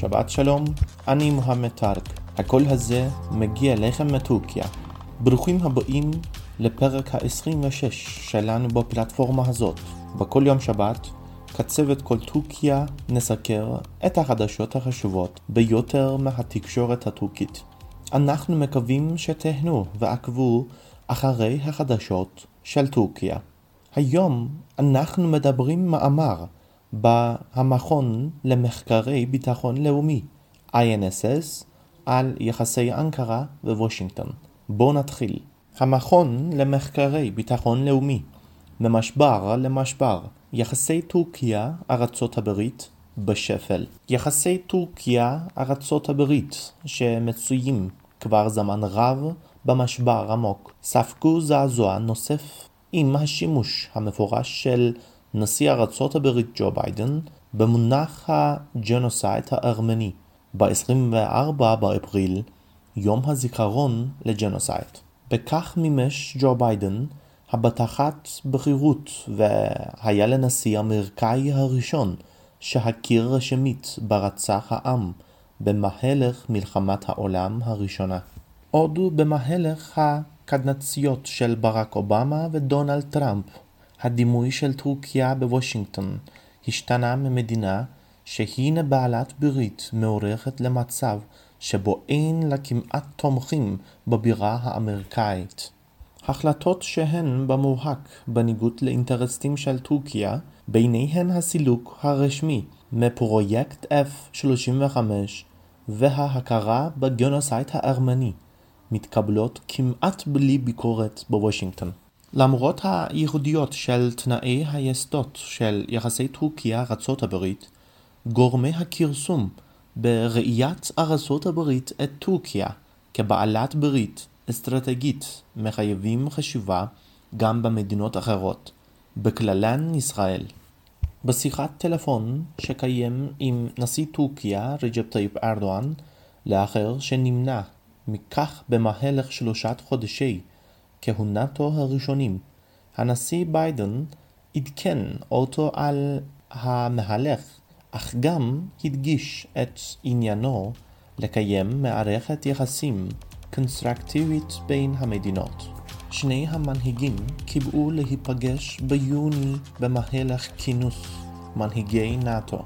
שבת שלום, אני מוחמד טארק. הקול הזה מגיע אליכם מטורקיה. ברוכים הבאים לפרק ה-26 שלנו בפלטפורמה הזאת. בכל יום שבת, כצוות כל טורקיה נסקר את החדשות החשובות ביותר מהתקשורת הטורקית. אנחנו מקווים שתהנו ועקבו אחרי החדשות של טורקיה. היום אנחנו מדברים מאמר במכון למחקרי ביטחון לאומי, INSS, על יחסי אנקרה ווושינגטון. בואו נתחיל. המכון למחקרי ביטחון לאומי ממשבר למשבר יחסי טורקיה-ארצות הברית בשפל. יחסי טורקיה-ארצות הברית שמצויים כבר זמן רב במשבר עמוק ספגו זעזוע נוסף עם השימוש המפורש של נשיא ארצות הברית ג'ו ביידן במונח הג'נוסייד הארמני ב-24 באפריל, יום הזיכרון לג'נוסייד. בכך מימש ג'ו ביידן הבטחת בחירות והיה לנשיא האמריקאי הראשון שהכיר רשמית ברצח העם במהלך מלחמת העולם הראשונה. עוד במהלך הקדנציות של ברק אובמה ודונלד טראמפ הדימוי של טורקיה בוושינגטון השתנה ממדינה שהינה בעלת ברית מעורכת למצב שבו אין לה כמעט תומכים בבירה האמריקאית. החלטות שהן במובהק בניגוד לאינטרסים של טורקיה, ביניהן הסילוק הרשמי מפרויקט F-35 וההכרה בג'נוסייד הארמני, מתקבלות כמעט בלי ביקורת בוושינגטון. למרות הייחודיות של תנאי היסוד של יחסי טורקיה-ארצות הברית, גורמי הכרסום בראיית ארצות הברית את טורקיה כבעלת ברית אסטרטגית מחייבים חשיבה גם במדינות אחרות, בכללן ישראל. בשיחת טלפון שקיים עם נשיא טורקיה רג'פ טייפ ארדואן, לאחר שנמנע מכך במהלך שלושת חודשי כהונתו הראשונים, הנשיא ביידן עדכן אותו על המהלך, אך גם הדגיש את עניינו לקיים מערכת יחסים קונסטרקטיבית בין המדינות. שני המנהיגים קיבעו להיפגש ביוני במהלך כינוס מנהיגי נאט"ו